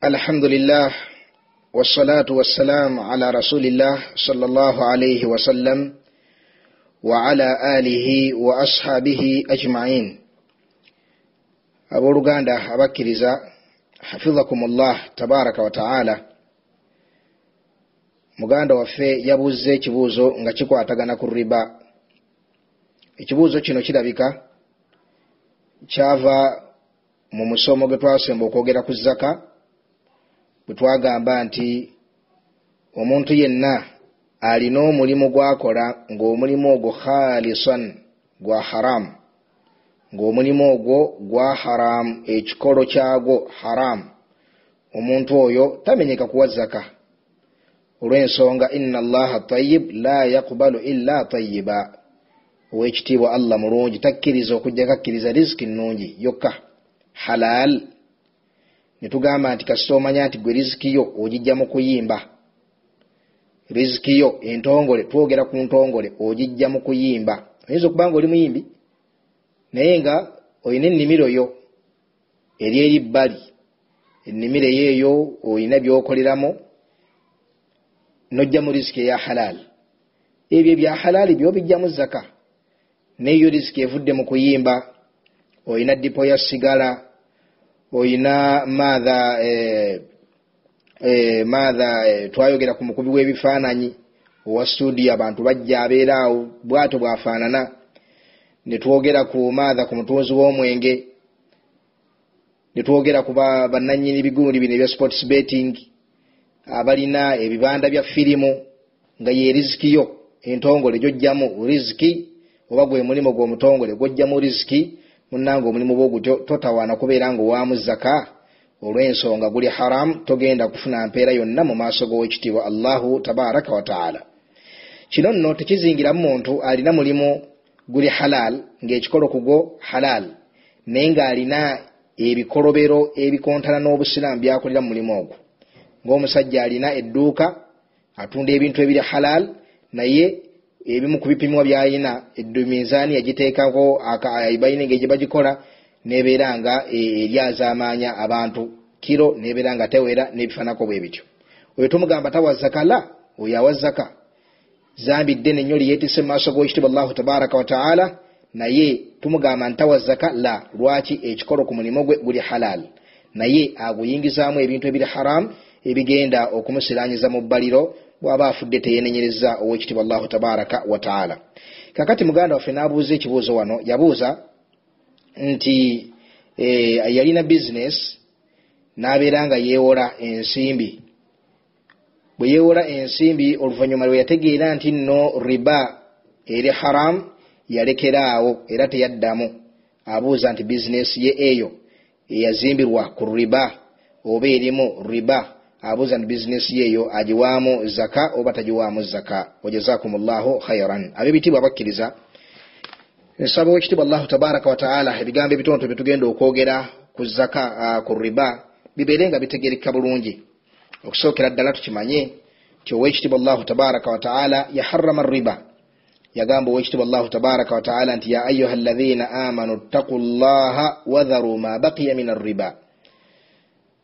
Alhamdulillah wassalatu wassalamu ala rasulillah sallallahu alayhi wa sallam wa ala alihi wa ashabihi ajma'in. Abooluganda abakkiriza hafizakumullah tabaraka wa taala. Muganda waffe yabuuzza ekibuuzo nga kikwatagana ku riba. Ekibuuzo kino kirabika kyava mu musomo gwe twasemba okwogera ku zaka bwe twagamba nti omuntu yenna alina omulimu gwakola ng'omulimu ogwo khalisan gwa haramu ng'omulimu ogwo gwa haramu ekikolo kyagwo haramu omuntu oyo tamenyeka kuwa zaka. Olw'ensonga inna allaha tayib la yakubalu illa tayiba owekitiibwa allah mulungi takkiriza okujjako akkiriza riziki nnungi yokka netugamba nti kasita omanya nti gwe rizikiyo ogijja mu kuyimba. Rizikiyo entongole twogera ku ntongole ogijja mu kuyimba. Oyinza okuba nga oli muyimbi? Naye nga olina ennimiro yo eri eri bbali ennimiro eyo eyo olina byokoleramu nojja mu riziki eya halaali ebyo ebya halaali byobijjamu zaka neyo riziki evudde mu kuyimba. Olina dipo ya sigala oyina maatha eh, eh, maatha eh, twayogera ku mukubi w'ebifaananyi. Owa studio abantu bajja abeeraawo bwato bwafaanana. Netwogera ku maatha ku mutunzi w'omwenge. Netwogera ku bannanyini bigundi bino ebya sports betting. Abalina ebibanda bya firimu nga ye rizikiyo entongole gyojjamu riziki oba gwe mulimu gw'omutongole gwojjamu riziki munanga omulimu bwe gutyo totawaana kubeera nga owaamu zaka olw'ensonga guli haramu togenda kufuna mpeera yonna mu maaso g'owekitiibwa allahu tabaraka wataala kino nno tekizingiramu muntu alina mulimu guli halal ng'ekikolo kugwo halal naye ng'alina ebikolobero ebikontana n'obusiraamu byakolera mu mulimu ogwo. Ng'omusajja alina edduuka atunda ebintu ebiri halal naye ebimu ku bipimwa byalina mizaani yagiteekako engeri gye bagikola nebeera nga eryazaamaanya abantu. Kiro nebeera nga tewera nebifanako bwe bityo. Oyo tumugamba tawa zaka la oyo awa zaka zambi ddene nnyo lyeetise mu maaso g'owekitiibwa allahu tabaraka wataala naye tumugamba ntawa zaka la lwaki ekikolo ku mulimu gwe guli halal? Naye aguyingizaamu ebintu ebiri haramu ebigenda okumusiranyiza mu bbaliro bw'aba afudde teyenenyereza owekitiibwa allahu tabaraka wataala kakati muganda waffe n'abuuza ekibuuzo wano yabuuza nti e, yalina bizinesi n'abeera nga yeewola ensimbi. Bwe yeewola ensimbi oluvannyuma lwe yategeera nti nno riba eri haramu yalekeraawo era teyaddamu. Abuuza nti bizinesi ye eyo eyazimbirwa ku riba oba erimu riba abuuza nti bizinesi yeeyo agiwaamu zaka oba tagiwaamu zaka. Wajazakum llahu khairan ab'ebitiibwa bakkiriza nsaba owekitiibwa allahu tabaraka wataala ebigambo ebitonto byetugenda okwogera ku zaka ku riba bibeere nga bitegereka bulungi. Okusookera ddala tukimanye nti owekitiibwa allahu tabaraka wataala yaharama riba. Yagamba owekitiibwa allahu tabaraka wataala nti ya ayuha alladhina amanu ttaku llaha wadharu ma baqiya min arriba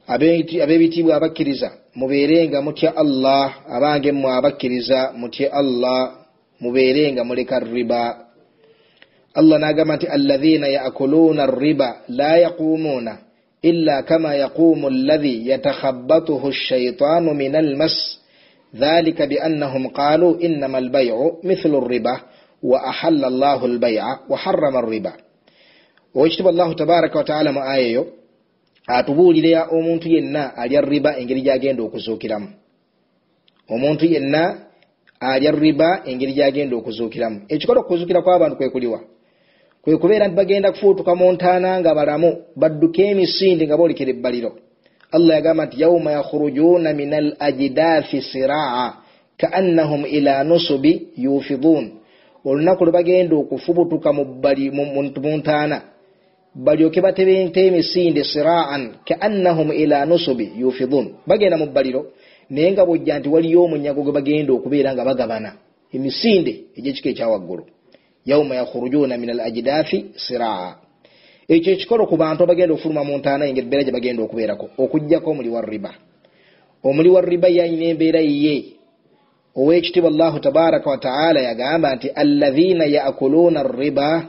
ab'ebitiibwa abakkiriza mubeere nga mutya allah abange mmwe abakkiriza mutye allah mubeere nga muleka riba. Allah n'agamba nti alladhina yaakuluuna riba la yaquumuuna illa kama yaquumu alladhi yatakhabbatuhu shaitaanu min almas. Dhalika biannahum qaaluu innama albaycu mithlu riba wa ahalla allahu albayca wa harrama riba owekitiibwa allahu tabaraka wataala mu aya eyo atubuulira omuntu yenna alya riba engeri gyagenda okuzuukiramu. Omuntu yenna alya riba engeri gyagenda okuzuukiramu. Ekikola okuzuukira kw'abantu kwe kuliwa? Kwe kubeera nti bagenda kufuutuka mu ntaana nga balamu badduka emisinde nga boolekera ebbaliro. Allah yagamba nti yauma yakhrujuuna min al ajdaafi siraa kaannahum ila nusubi yufiduun olunaku lwe bagenda okufubutuka mu ntaana balyoke batebente emisinde siraan kaannahum ila nusubi yufidun. Bagenda mu bbaliro naye nga bwojja nti waliyo omunyago gwe bagenda okubeera nga bagabana. Emisinde egyekika ekyawaggulu yauma yakhurujuna min al ajdaafi siraa. Ekyo ekikolo ku bantu abagenda okufuluma mu ntaana engeri embeera gye bagenda okubeerako. Okugjako omuli wa riba. Omuli wa riba yayina embeera yiye. Owekitiibwa allahu tabaraka wataala yagamba nti allahiina yaakuluuna riba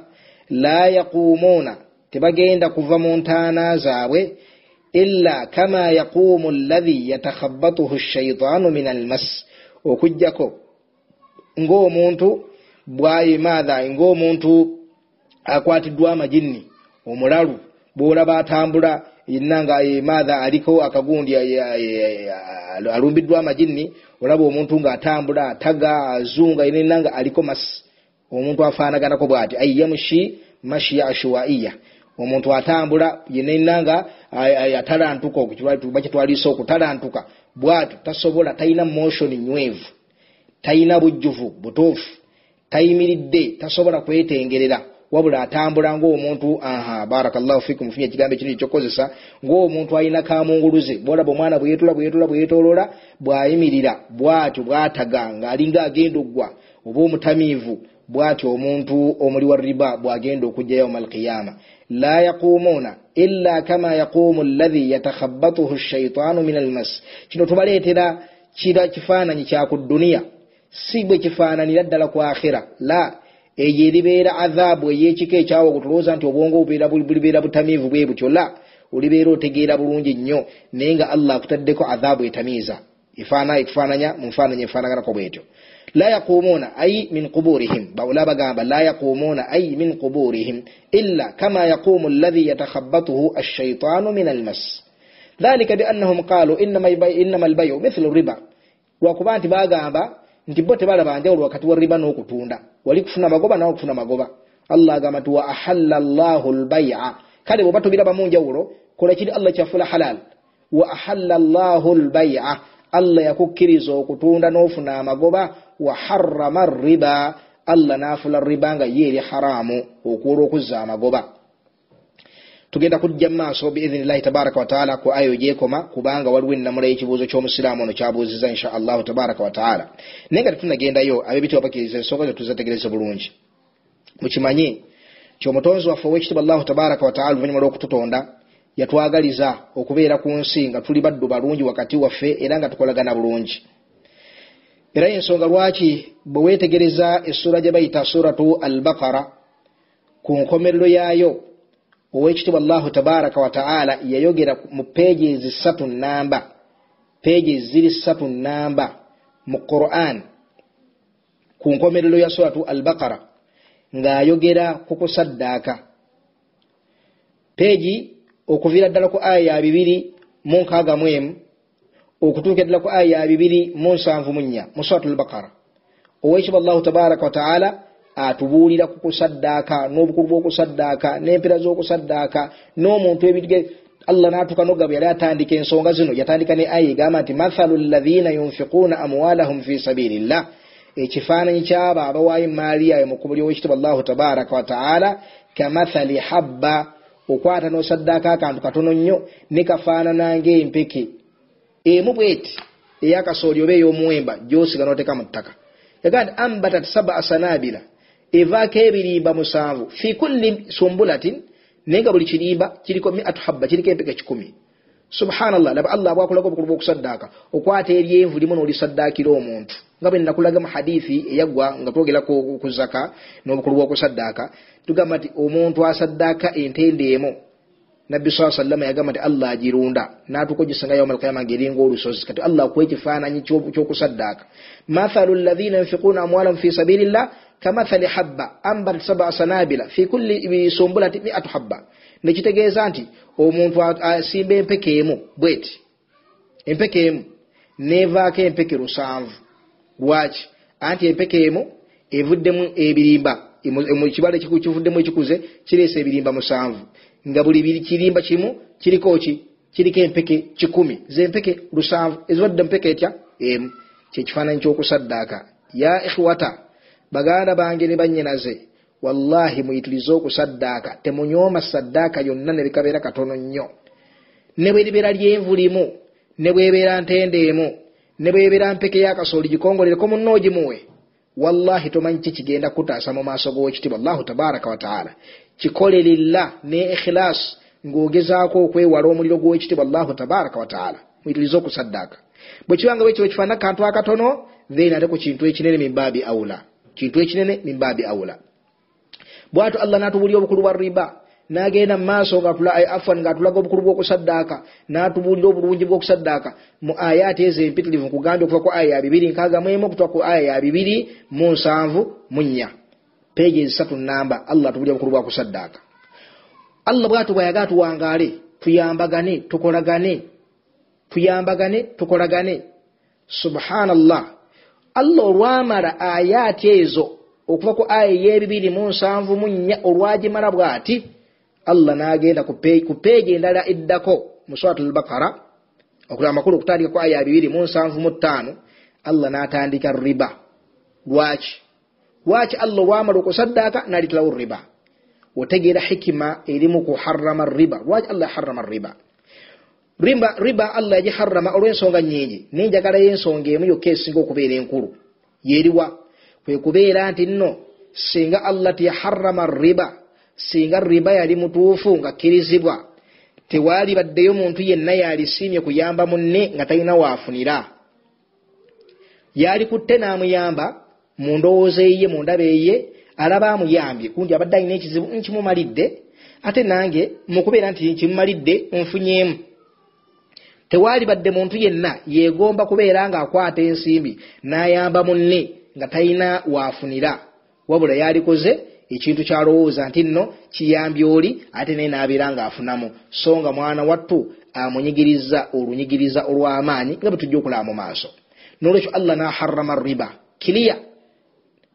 la yaquumuuna tebagenda kuva mu ntaana zaabwe illa kama yaquumu allahi yatakhabatuhu shaitaanu min almas okugjako ng'omuntu bwayimaatha ng'omuntu akwatiddwa amajinni omulalu bwolaba atambula yenna nga maatha aliko akagundi alumbiddwa amajinni olaba omuntu ngaatambula ataga azunga yenna nga aliko masi omuntu afaanaganako bwati ayyamushi mashiya ashuwaiya omuntu atambula yenna nga atalantuka bakitwalisa okutalantuka bwatyo tasobola talina motion nywevu talina bujjuvu butuufu tayimiridde tasobola kwetengerera wabula atambula ngaomuntu aha barakallahu fikum funye ekigambo ekirungi kyokukozesa ngaomuntu alina kamunguluze bwolaba omwana bweyetula bweyetula bweyetolola bwayimirira bwatyo bwataga ngaalinga agenda oggwa oba omutamiivu bwatyo omuntu omuli wa riba bwagenda okujja yauma alqiyama la yaqumuuna illa kama yaquumu allahi yatakhabatuhu shaitaanu min almas. Kino tubaleetera kira kifaananyi kyaku dduniya si bwe kifaananira ddala ku akhira la eyo eribeera adhaabu eyekika ekyawo gutulowooza nti obwongo bulibeera butamiivu bwe butyo. La olibeera otegeera bulungi nnyo naye nga allah akutaddeko adhaabu etamiiza etufaananya mu nfaananyi efaanaganako bwetyo. La yaqumuuna ai min quburihim. Bawula bagamba la yaqumuuna ai min quburihim. Illa kama yaqumu allahi yatakhabatuhu ashaitaanu min almas. Dhalika biannahum qaalu innama albayu mithlu riba. Lwakuba nti bagamba nti bo tebalaba njawulo wakati wa riba n'okutunda wali kufuna magoba nawe okufuna magoba. Allah agamba nti wa ahalla llahu lbaia kale bwoba tobirabamu njawulo kola kiri allah kyafula halal. Wa ahalla llahu lbaia allah yakukkiriza okutunda n'ofuna amagoba wa harrama riba. Allah n'afula riba nga ye eri haramu okuwola okuzza amagoba. Tugenda kujja mumaaso biidhinillahi tabaraka wataala ku ayo gyekoma kubanga waliwo enamula y'ekibuuzo ky'omusiraamu ono kyabuuziza insha allahu tabaraka wataala naye nga tetunagendayo abebitibwa bakiriza ensonga zetuzategereze bulungi. Mukimanyi kyomutonzi waffe owekitiibwa allahu tabaraka wataala oluvanyuma lw'okututonda yatwagaliza okubeera ku nsi nga tuli baddu balungi wakati waffe era nga tukolagana bulungi. Era ensonga lwaki bwe weetegereza essura gye bayita suratu albakara ku nkomerero yaayo owekitiibwa allahu tabaraka wataala yayogera mu peegi ezi satu namba peegi ziri satu namba mu quran ku nkomerero ya suratu albakara ng'ayogera ku kusaddaaka. Peegi okuviira ddala ku aya ya bibiri mu nkaaga mu emu okutuuka ddala ku aya ya bibiri mu nsanvu mu nnya mu suratu albakara owekitiibwa allahu tabaraka wataala atubuulira ku kusaddaaka n'obukulu bw'okusaddaaka n'empera z'okusaddaaka n'omuntu ebige allah n'atuuka nogaba yali atandika ensonga zino yatandika ne aya egamba nti mathalu llahiina yunfiquuna amwalahum fi sabirillah ekifaananyi kyabo abawaayo maali yayo mu kkubo ly'owekitiibwa allahu tabaraka wataala kamathali habba okwata n'osaddaaka akantu katono nnyo ne kafaanana ng'empeke emu bweti eyakasooli oba ey'omuwemba gy'osiga n'oteeka mu ttaka. Yagaa nti ambatat sabaa sanabila evaako ebirimba musanvu fi kulli sumbulatin naye nga buli kirimba kiriko miatu habba kiriko empeka kikumi subhanallah. Laba allah bwakulaga obukulu bwokusaddaaka okwata eryenvu limu n'olisaddaakira omuntu. Nga bwe nakulaga mu hadithi eyaggwa nga twogera ku zaka n'obukulu bwokusaddaaka tugamba nti omuntu asaddaaka entende emu nabbi saa sallama yagamba nti allah agirunda. Natuuka ogisanga yauma alqiyama ngaeringa olusozi kati allah akuwa ekifaananyi kyokusaddaaka. Mathalu llahiina yunfiquuna amwalahum fi sabilillah kamathali habba ambat sabaa sanabila fi kulli sumbulati miatu habba nekitegeeza nti omuntu asimba empeke emu bweti. Empeke emu nevaako empeke lusanvu. Lwaki? Anti empeke emu evuddemu ebirimba. Kibala kivuddemu ekikuze kireesa ebirimba musanvu. Nga buli kirimba kimu kiriko ki? Kiriko empeke kikumi. Zempeke lusanvu eziwadde mpeke etya? Emu. Kyekifaananyi kyokusaddaaka. Ya ikhwata baganda bange ne bannyinaze wallahi muyitirize okusaddaaka. Temunyooma saddaaka yonna ne bikabeera katono nnyo. Ne bwe libeera lyenvu limu ne bwebeera ntende emu ne bwebeera mpeke y'akasooli gikongolereko munnoogimuwe wallahi tomanyi ki kigenda kutaasa mu maaso g'owekitiibwa allahu tabaraka wataala kikole lillah ne ikhilas ng'ogezaako okwewala omuliro gw'ekitibwa allahu tabaraka wataala mwitirize okusaddaaka. Bwe kibanga bwe kiba kifaanana kantu akatono then ate ku kintu ekinene mimbaabi awula. Kintu ekinene mimbaabi awula bwatyo allah n'atubuulira obukulu bwa riba n'agenda mumaaso afan ng'atulaga obukulu bw'okusaddaaka n'atubuulira obulungi bw'okusaddaaka mu ayaati ezo empitirivu nkugambye okuva ku aya ya bibiri nkaaga mu emu okutuka ku aya ya bibiri mu nsanvu mu nnya. Peegi ezisatu namba allah atubuulira obukulu bwa kusaddaaka allah bwatyo bwayaga atuwangaale tuyambagane tukolagane tuyambagane tukolagane. Subhanallah. Allah olwamala ayaati ezo okuva ku aya ey'ebibiri mu nsanvu mu nnya olwagimala bw'ati allah n'agenda ku peegi endala eddako mu swat albakara amakulu okutandika ku aya bibiri mu nsanvu mu ttaano allah n'atandika riba. Lwaki? Lwaki allah olwamala okusaddaaka n'alitirawo riba? Otegeera hikima erimu kuharama riba. Lwaki allah yaharama riba? Riba riba allah yagiharama olw'ensonga nyingi nenjagalayo ensonga emu yokka esinga okubeera enkulu. Yeriwa kwe kubeera nti nno singa allah tiyaharama riba singa riba yali mutuufu nga kkirizibwa tewaali baddeyo muntu yenna yalisiimye kuyamba munne nga talina waafunira. Yali kutte n'amuyamba mu ndowooza eye mu ndaba eye alaba amuyambye kundi abadde alina ekizibu nkimumalidde ate nange mukubeera nti nkimumalidde nfunyeemu. Tewaali badde muntu yenna yeegomba kubeera ng'akwata ensimbi n'ayamba munne nga talina waafunira wabula yalikoze ekintu kyalowooza nti nno kiyambye oli ate naye n'abeera ng'afunamu. So nga mwana wattu amunyigiriza olunyigiriza olw'amaanyi nga bwe tujja okulaba mu maaso. Nolwekyo allah naharama riba. Kiliya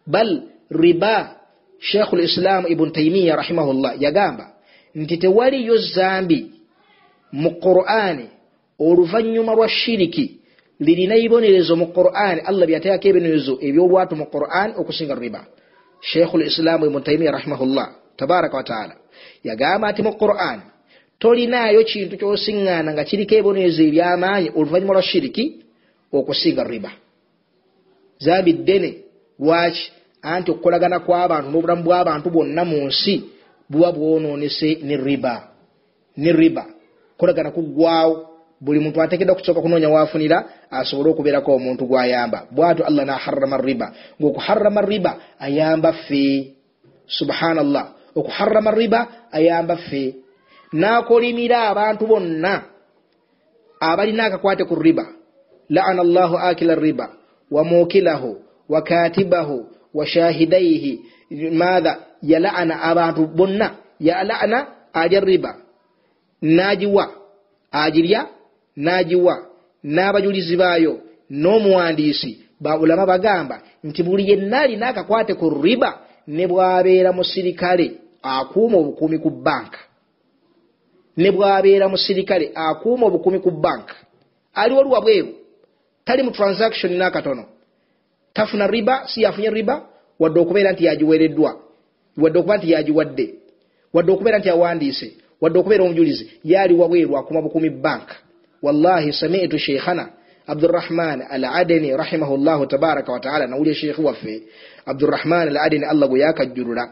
bal riba sheikhu lislaamu ibuni taimiya rahimahullah yagamba nti tewaliyo zambi mu qur'ani oluvannyuma lwa shiriki lirina ibonerezo mu qur'ani allah byateekako ebibonerezo ebyolwatu mu qur'ani okusinga riba. Sheikhu lislaamu ibuni taimiya rahimahullah tabaraka wataala yagamba nti mu qur'ani tolinaayo kintu kyosiŋŋaana nga kiriko ebibonerezo ebyamaanyi oluvannyuma lwa shiriki okusinga riba. Zambi ddene lwaki? Anti okukolagana kw'abantu n'obulamu bw'abantu bwonna mu nsi buba bwonoonese ne riba. Ne riba. Kolagana kuggwawo buli muntu ateekeddwa kusooka kunoonya waafunira asobole okubeerako omuntu gw'ayamba. Bwatyo allah naharama riba. Ngaokuharama riba ayamba ffe. Subhanallah. Okuharama riba ayamba ffe. N'akolimira abantu bonna abalina akakwate ku riba. Laana allahu akila riba wamukilahu wakatibahu washahidaihi maatha yalaana abantu bonna yalaana alya riba. Nagiwa agirya nagiwa n'abajulizi baayo n'omuwandiisi baulama bagamba nti buli yenna alina akakwate ku riba ne bwabeera musirikale akuuma obukuumi ku banka ne bwabeera musirikale akuuma obukuumi ku banka aliwo luwa bweru tali mu transaction nakatono. Tafuna riba si yafunye riba wadde okubeera nti yagiweereddwa. Wadde okuba nti yagiwadde. Wadde okubeera nti awandiise. Wadde okubeera omujulizi yaali wabweru akuma bukumi banka wallahi samitu sheikhana abdurahman al adeni rahimahullahu tabaraka wataala nawulya sheikhi waffe abdurahman al adeni allah gwe yakajjulula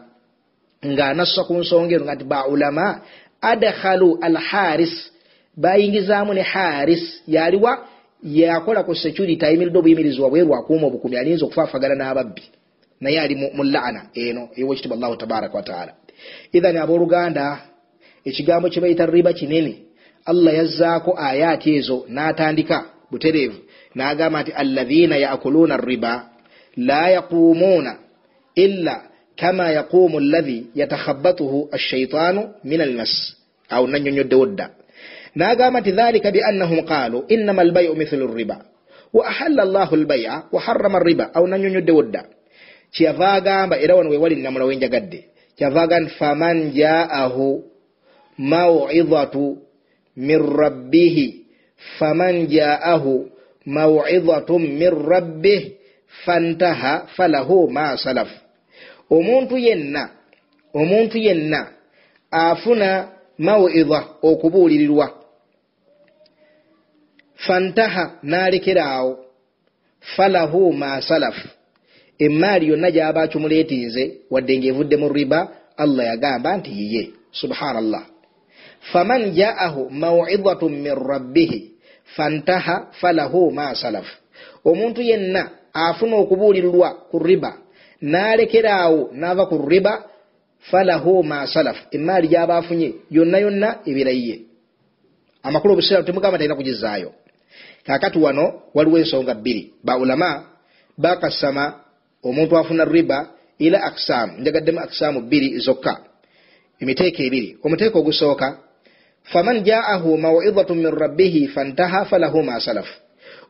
ng'anassa ku nsonga eno nga nti baulama adkhalu al haris bayingizaamu ne haris. Yaliwa yakola ku security ayimiridde obuyimirizi wabweru akuuma obukumi alinza okufaafagana n'ababbi naye ali mu laana. Eno ewekitibwa allahu tabaraka wataala ithan abooluganda ekigambo kye bayita riba kinene allah yazzaako ayaati ezo n'atandika butereevu n'agamba nti allahiina yaakuluuna riba la yaquumuuna illa kama yaquumu allahi yatakhabatuhu ashaitaanu min almas awo nanyonyoddewo dda n'agamba nti dhalika biannahum qaalu innama albayu mithlu riba wa ahalla allahu albaya wa harrama riba awo nanyonyoddewo dda kyeyava agamba era wano wewali namula wenjagadde kyava agamba nti faman jaahu mawidatu min rabbihi faman jaahu mawidatu min rabbih fantaha falahu ma salaf. Omuntu yenna omuntu yenna afuna mawidha okubuulirirwa. Fantaha n'alekeraawo falahu ma salaf. Emaali yonna gy'aba akumuleetinze wadde ng'evudde mu riba allah yagamba nti yiye subhanallah faman jaahu mawidatu min rabbihi fantaha falahu ma salaf omuntu yenna afuna okubuulirwa ku riba n'alekeraawo n'ava ku riba falahu ma salaf. Emaali gyaba afunye yonna yonna ebirayiye amakulu obusiraamu temugamba talina kugizaayo. Kakati wano waliwo ensonga bbiri. Baulama bakasama omuntu afuna riba ila aksamu njagaddemu aksamu bbiri zokka. Emiteeko ebiri. Omuteeko ogusooka faman jaahu mawidatu min rabbihi fantaha falahu ma salaf.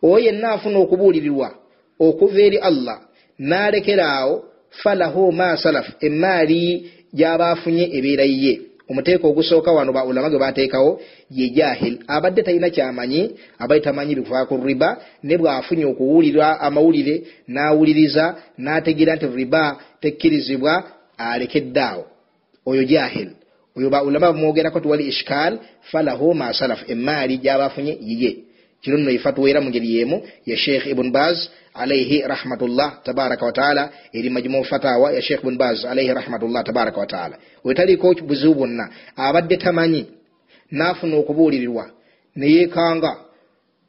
Oyo yenna afuna okubuulirirwa okuva eri allah n'alekeraawo falahu ma salaf. Emaali gyaba afunye ebeerayiye omuteeko ogusooka wano baulama gwe bateekawo ye jahil. Abadde talina kyamanyi abadde tamanyi bikuva ku riba ne bwafunye okuwulira amawulire n'awuliriza n'ategeera nti riba tekkirizibwa alekeddaawo oyo jahil oyo baulama bamwogerako tiwali ishkal falahu ma salaf. Emaali gyaba afunye yiye. Kino nno ifatwa era mu ngeri yemu ya sheikh ibn baz alaihi rahmatullah tabaraka wataala eri majmu fatawa ya sheikh ibn baz alaihi rahmatullah tabaraka wataala wetaliko buzibu bwonna abadde tamanyi nafuna okubuulirirwa neyekanga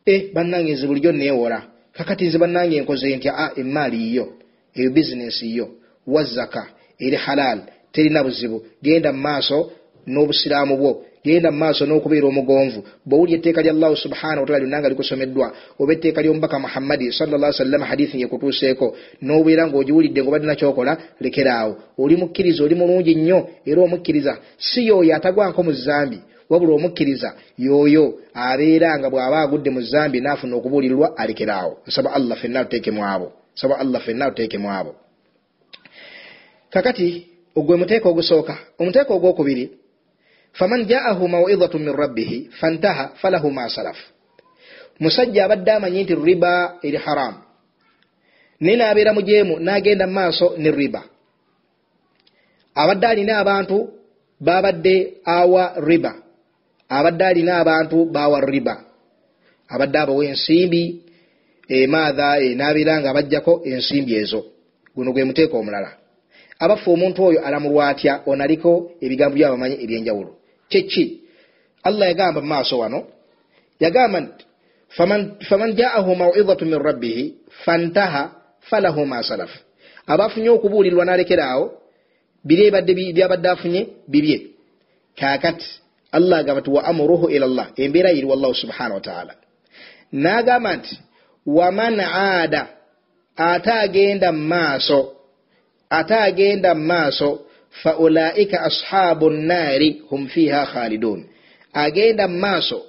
e bannange nze bulijjo neewola kakati nze bannange enkoze ntya? A emaali yiyo eyo bizinesi yo wazaka eri halal terina buzibu. Genda mu maaso n'obusiraamu bwo. Genda mumaaso n'okubeera omugonvu. Bwowuli etteeka lya allahu subhanahu wataala lyonna nga likusomeddwa oba etteeka ly'omubaka muhammadi salllah sallama hadithi ngekutuuseeko n'obeera ng'ogiwulidde ngaobadde nakyokola lekeraawo oli mukkiriza oli mulungi nnyo era omukkiriza si yooyo atagwanko mu zambi. Wabula omukkiriza yooyo abeera nga bw'aba agudde mu zambi naafuna okubuulirirwa alekeraawo nsaba allah fenna tuteekemu abo. Nsaba allah fenna tuteekemu abo. Kakati ogwe muteeka ogusooka omuteeka ogwokubiri faman jaahu mawidatu min rabbihi fantaha falahu ma salaf. Musajja abadde amanyi nti riba eri haram. Naye naabeera mujeemu n'agenda mu maaso ne riba. Abadde alina abantu babadde awa riba. Abadde alina abantu bawa riba. Abadde abawa ensimbi emaatha naabeera nga abajjako ensimbi ezo. Guno gwe muteeka omulala abafe omuntu oyo alamulwa atya onaliko ebigambo byabamanyi ebyenjawulo. Kyeki allah yagamba mumaaso wano yagamba nti faman jaahu mawidatu min rabbihi fantaha falahu ma salaf. Abafunye okubuulirwa nalekeraawo biri byabadde afunye bibye. Kakati allah agamba ti wa amuruhu ila llah embeera yiri wallahu subhanahu wataala nagamba nti waman aada ate agenda mumaaso ate agenda mumaaso faulaika ashabu nnaari hum fiha khalidun. Agenda mumaaso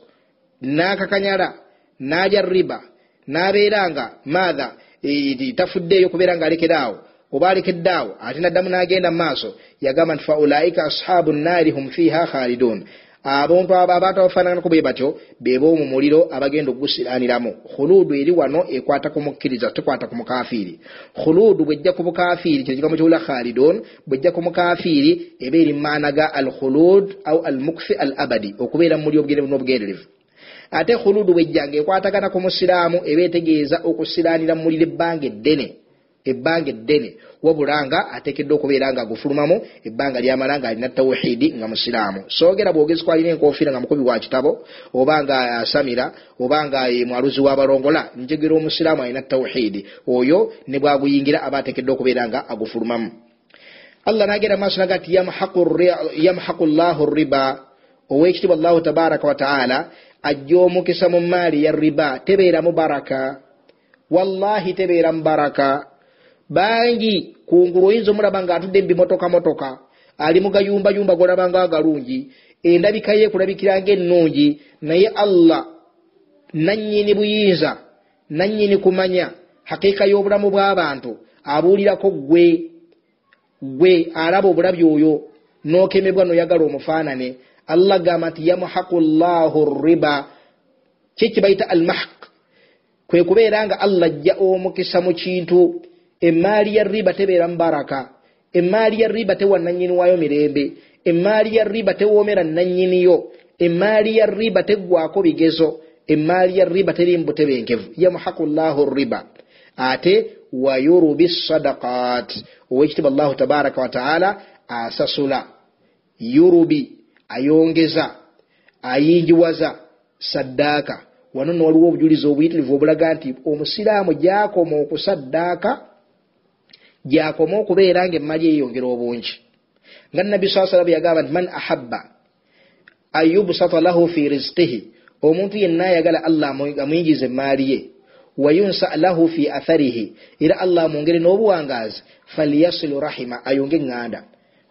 nakakanyala naja riba nabeera nga maatha tafuddeeyo kubeera nga alekeraawo oba alekeddaawo ate naddamu nagenda mumaaso yagamba nti faulaika ashabu nnaari hum fiha khalidun abantu abantu abafaananako bwe batyo beba omu muliro abagenda okugusiraniramu khuluudu eri wano ekwata ku mukkiriza tekwata ku mukafiiri khuluudu bwejja ku bukafiiri kino kigambo kiwula khalidun bwejja ku mukafiiri eba eri mumaana ga al khulud au al mukfi al abadi okubeera mu muliro n'obugenderevu ate khuluudu bwejjanga ekwatagana ku musiraamu eba etegeeza okusiranira mu muliro ebbanga eddene ebbanga eddene wabula nga ateekeddwa okubeera nga agufulumamu ebbanga lyamala nga alina tawhidi nga musiraamu. Soogera bwogezi kwalina enkofiira nga mukubi wa kitabo oba nga asamira oba nga mwaluzi w'abalongola njegera omusiraamu alina tawhidi oyo ne bwaguyingira aba ateekeddwa okubeera nga agufulumamu. Allah nagenda maaso naga ti yamhaqu llahu riba. Owekitibwa allahu tabaraka wataala ajja omukisa mu maali ya riba tebeeramu baraka. Wallahi tebeeramu baraka bangi kungulu oyinza omulaba nga atudde mubimotoka motoka ali mugayumbayumba golabanga agalungi endabika ye kulabikira nga ennungi naye allah nannyini buyinza nannyini kumanya hakiika y'obulamu bw'abantu abuulirako gwe gwe alaba obulabi oyo n'okemebwa noyagala omufaanane. Allah gamba nti yamuhaqu llahu riba kyekibayita almahq kwe kubeera nga allah ajja omukisa mu kintu emaali ya riba tebeera mubaraka emaali ya riba tewa nanyini waayo mirembe. Emaali ya riba tewoomera nanyiniyo emaali ya riba teggwako bigezo. Emaali ya riba teri mubutebenkevu yamuhaqu llahu riba. Ate wayurubi sadaqat owekitiba allahu tabaraka wataala asasula. Yurubi ayongeza ayinjiwaza saddaaka. Wano no waliwo obujulizi obuyitirivu obulaga nti omusiraamu gyakoma okusaddaaka gyakoma okubeera nga emmali eyongera obungi. Nga nabbi saa salam yagamba nti man ahabba an yubsata lahu fi rizqihi omuntu yenna ayagala allah amuyingiza emaali ye. Wayunsa lahu fi atharihi era allah amwongere n'obuwangaazi falyasilu rahima ayonge eŋŋanda.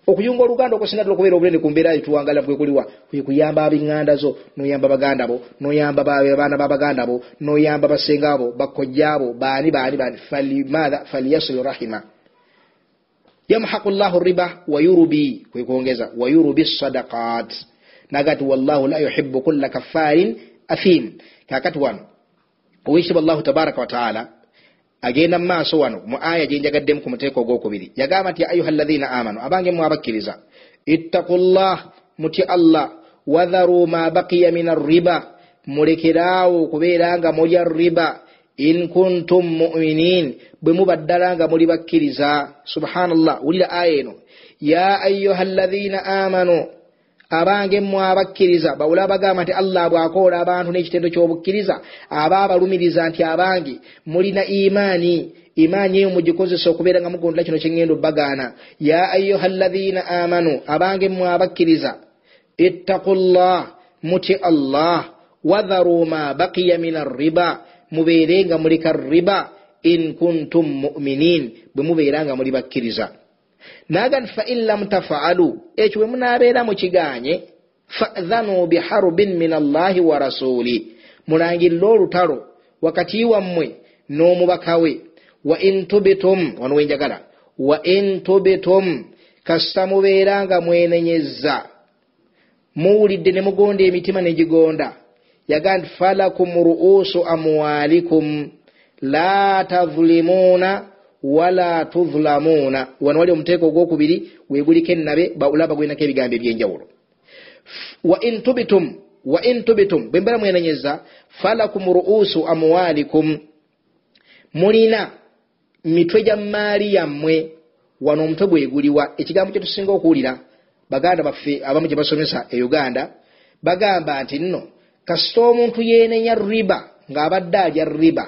Okuyunga oluganda okusinga ddala okubeera obulende ku mbeera etuwangala kwekuliwa kwekuyamba abiŋŋanda zo noyamba baganda bo noyamba abaana babaganda bo noyamba basenga bo bakojja bo baani baani baani. Falyasilu rahima yamhaqu llahu riba wayurubi kwekwongeza wayurubi sadaqat. Nagati wallahu la yuhibu kulla kafarin athim. Kakati wano owekitiibwa allahu tabaraka wataala agenda mu maaso wano mu aya gyenjagaddemu ku muteeko ogwokubiri yagamba nti ayuha llathina amanu abange mu abakkiriza ittaku llah muti allah wadharu ma bakiya min arriba mulekeraawo okubeera nga mulya riba in kuntum muminin. Bwe muba ddala nga muli bakkiriza. Subhanallah. Wulira aya eno. Ya ayuha llathina amanu. Abange mmwe abakkiriza bawula bagamba nti allah bw'akoola abantu n'ekitendo ky'obukkiriza aba abalumiriza nti abange mulina imaani. Imaani eyo mugikozesa okubeera nga mugondera kino kyeŋŋenda obbagaana ya ayuha llathina amanu. Abange mmwe abakkiriza ittaku llah muti allah. Wadharu ma bakiya min arriba mubeere nga mulika riba in kuntum muminin bwe mubeera nga muli bakkiriza. Naga nti fain lam tafaalu ekyo bwe munaabeera mukiganye fadhanu biharubin min allahi wa rasuli mulangirire olutalo wakati wammwe n'omubakawe wa in tubitum wano wenjagala wa in tubitum kasita mubeera nga mwenenyezza muwulidde ne mugonda emitima negigonda yaga nti falakum ruusu amwalikum. La tazulimuuna wala tuzlamuuna wano wali omuteeko ogwokubiri weguliko ennabe bawulaba gwenako ebigambo ebyenjawulo. Wa in tubitum wa in tubitum bwe mbera mwenenyeza falakum ruusu amwalikum. Mulina mitwe gya maali yammwe wano omutwe gweguliwa ekigambo kyetusinga okuwulira baganda baffe abamu gye basomesa e uganda bagamba nti nno kasita omuntu yenenya riba ng'abadde alya riba.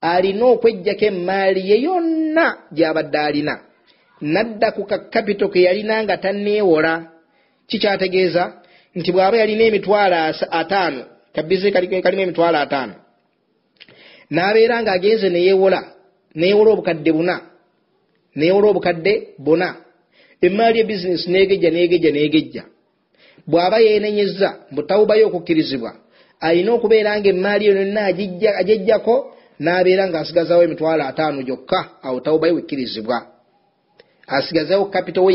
Alina okwejjako emaali ye yonna gy'abadde alina. Nadda ku kakapito ke yalina nga tanneewola. Kikyategeeza nti bw'aba yalina emitwalo ataano kabize kalimu emitwalo ataano. N'abeera ng'agenze neyeewola neewola obukadde buna neewola obukadde buna. Emaali ebizinesi neegejja neegejja neegejja bw'aba yeenenyezza mbutawubayo okukkirizibwa alina okubeera nga emaali yo yonna agejjako n'abeera ng'asigazawo emitwalo ataano gyokka awo tawubayo wekkirizibwa asigazawo kapito we